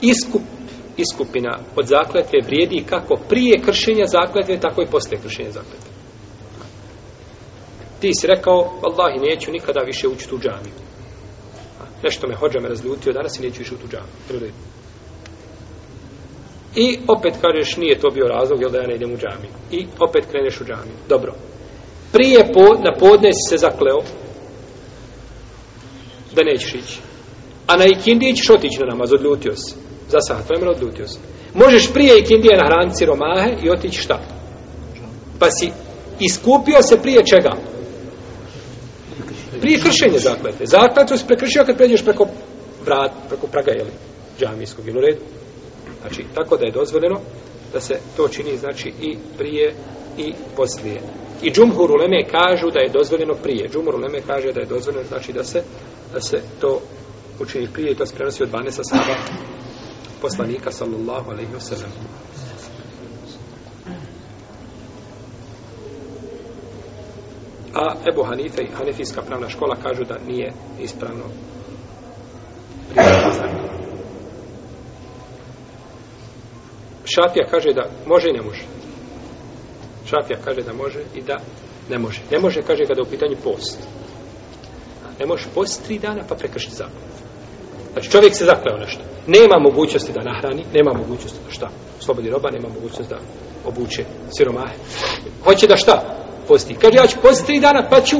iskup iskupina od zakletve vrijedi kako prije kršenja zakletve, tako i poslije kršenja zakletve. Ti si rekao, Allahi, neću nikada više ući tu džamiju. Nešto me hođa me razljutio, danas i neću više u tu I opet kažeš, nije to bio razlog, jel da ja ne idem u džamiju. I opet kreneš u džamiju. Dobro. Prije na podne si se zakleo da nećeš ići. A na ikindi ćeš otići na namaz, odljutio si. Za sat vremena se. Možeš prije i na hranci Romahe i otići šta? Pa si iskupio se prije čega? Prije kršenja zaklete. Zaklete si prekršio kad pređeš preko vrat, preko praga, jeli, džamijskog ili redu. Znači, tako da je dozvoljeno da se to čini, znači, i prije i poslije. I džumhur uleme kažu da je dozvoljeno prije. Džumhur uleme kaže da je dozvoljeno, znači, da se, da se to učini prije i to se prenosi od 12 sada poslanika sallallahu alaihi wasallam. A Ebu Hanife i pravna škola kažu da nije ispravno Šafija kaže da može i ne može. Šafija kaže da može i da ne može. Ne može, kaže, kada je u pitanju post. Ne može post tri dana pa prekršiti zakon. Znači čovjek se zakleo nešto. Nema mogućnosti da nahrani, nema mogućnosti da šta? Slobodi roba, nema mogućnosti da obuče siromahe. Hoće da šta? Posti. Kaže, ja ću posti tri dana, pa ću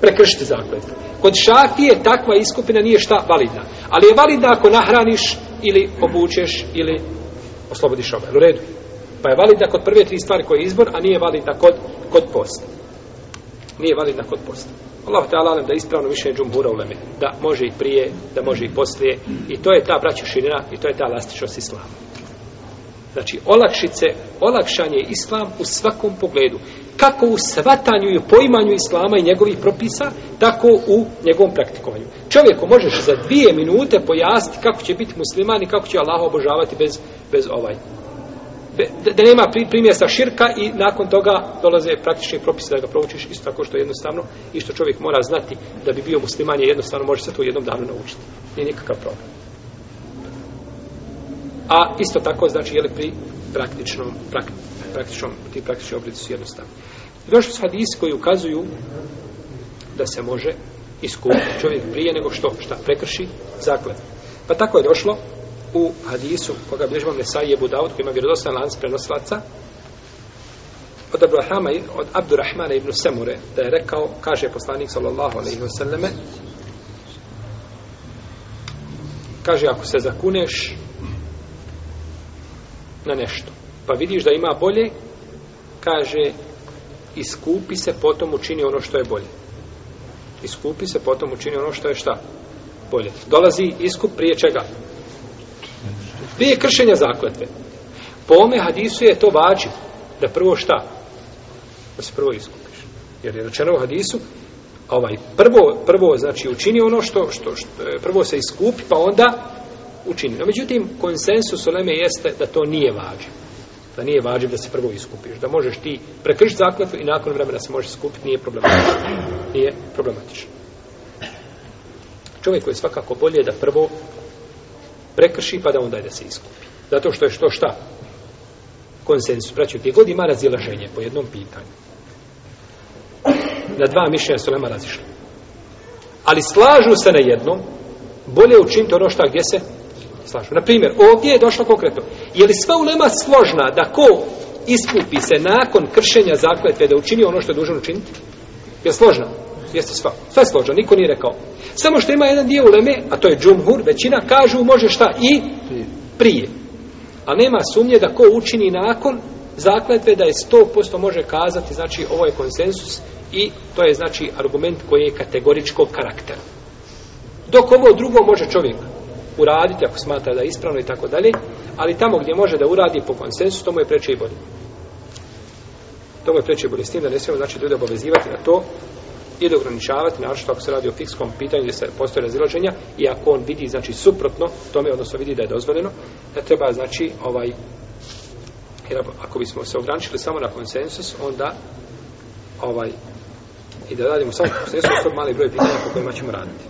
prekršiti zaklet. Kod šafije takva iskupina nije šta validna. Ali je validna ako nahraniš ili obučeš ili oslobodiš roba. U redu. Pa je validna kod prve tri stvari koje je izbor, a nije validna kod, kod posta. Nije validna kod posta. Allah alalem da ispravno više džumbura uleme. Da može i prije, da može i poslije. I to je ta braća širina i to je ta elastičnost islama. Znači, olakšice, olakšan je islam u svakom pogledu. Kako u svatanju i poimanju islama i njegovih propisa, tako u njegovom praktikovanju. Čovjeku možeš za dvije minute pojasniti kako će biti musliman i kako će Allah obožavati bez, bez ovaj da nema primjesa širka i nakon toga dolaze praktični propisi da ga proučiš isto tako što je jednostavno i što čovjek mora znati da bi bio musliman je jednostavno može se to u jednom danu naučiti. Nije nikakav problem. A isto tako znači je li pri praktičnom, praktičnom ti praktični oblici su jednostavni. Došli su hadisi koji ukazuju da se može iskupiti čovjek prije nego što šta prekrši zaklad. Pa tako je došlo u hadisu koga bilježi vam je Ebu Daud koji ima vjerodostan lanc prenoslaca od Abrahama, od Abdurrahmana ibn Semure da je rekao, kaže poslanik sallallahu alaihi sallame kaže ako se zakuneš na nešto pa vidiš da ima bolje kaže iskupi se potom učini ono što je bolje iskupi se potom učini ono što je šta bolje dolazi iskup prije čega prije kršenja zakletve. Po ome hadisu je to vađi. Da prvo šta? Da se prvo iskupiš. Jer je rečeno u hadisu ovaj, prvo, prvo znači učini ono što, što, e, prvo se iskupi pa onda učini. No, međutim, konsensus leme jeste da to nije važno Da nije važno da se prvo iskupiš. Da možeš ti prekršiti zakletvu i nakon vremena se možeš skupiti, nije problematično. Nije problematično. koji je svakako bolje da prvo prekrši, pa da onda da se iskupi. Zato što je što šta? Konsensus. Braću, gdje god ima razilaženje po jednom pitanju. Na dva mišljenja su nema razišli. Ali slažu se na jednom, bolje učiniti ono šta gdje se slažu. Na primjer, ovdje je došlo konkretno. Je li sva ulema složna da ko iskupi se nakon kršenja zakletve da učini ono što je dužan učiniti? Je složna? Jeste sva. Sve niko nije rekao. Samo što ima jedan dio leme, a to je džumhur, većina, kažu može šta i prije. A nema sumnje da ko učini nakon zakletve da je 100% može kazati, znači ovo je konsensus i to je znači argument koji je kategoričkog karaktera. Dok ovo drugo može čovjek uraditi ako smatra da je ispravno i tako dalje, ali tamo gdje može da uradi po konsensusu, to mu je preče i bolje. To mu je preče i bolje s tim da ne smijemo znači ljude obavezivati na to ili ograničavati, naročito ako se radi o fikskom pitanju gdje se postoje razilaženja i ako on vidi, znači, suprotno tome, odnosno vidi da je dozvoljeno, da treba, znači, ovaj, jer ako bismo se ograničili samo na konsensus, onda, ovaj, i da radimo samo konsensus, to mali broj pitanja po kojima ćemo raditi.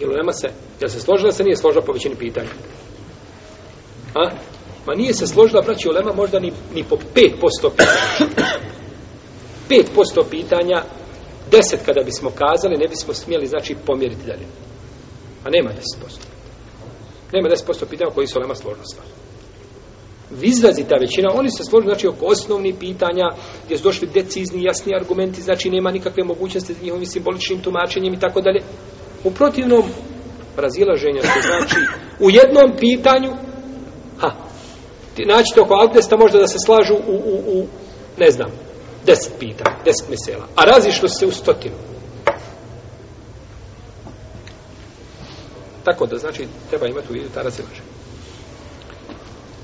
Jer nema se, jel se složila, se nije složila po većini pitanja. A? Ma nije se složila, braći ulema možda ni, ni po 5% pitanja. 5% pitanja deset kada bismo kazali, ne bismo smjeli, znači, pomjeriti dalje. A nema deset posto. Nema deset posto pitanja koji su lema složno stvari. ta većina, oni se složili, znači, oko osnovnih pitanja, gdje su došli decizni, jasni argumenti, znači, nema nikakve mogućnosti s njihovim simboličnim tumačenjem i tako dalje. U protivnom, razilaženja što znači u jednom pitanju ha, to oko abdesta možda da se slažu u, u, u ne znam, Deset pitanja, deset mesela. A razišlo se u stotinu. Tako da znači treba imati u vidu ta razilaženja.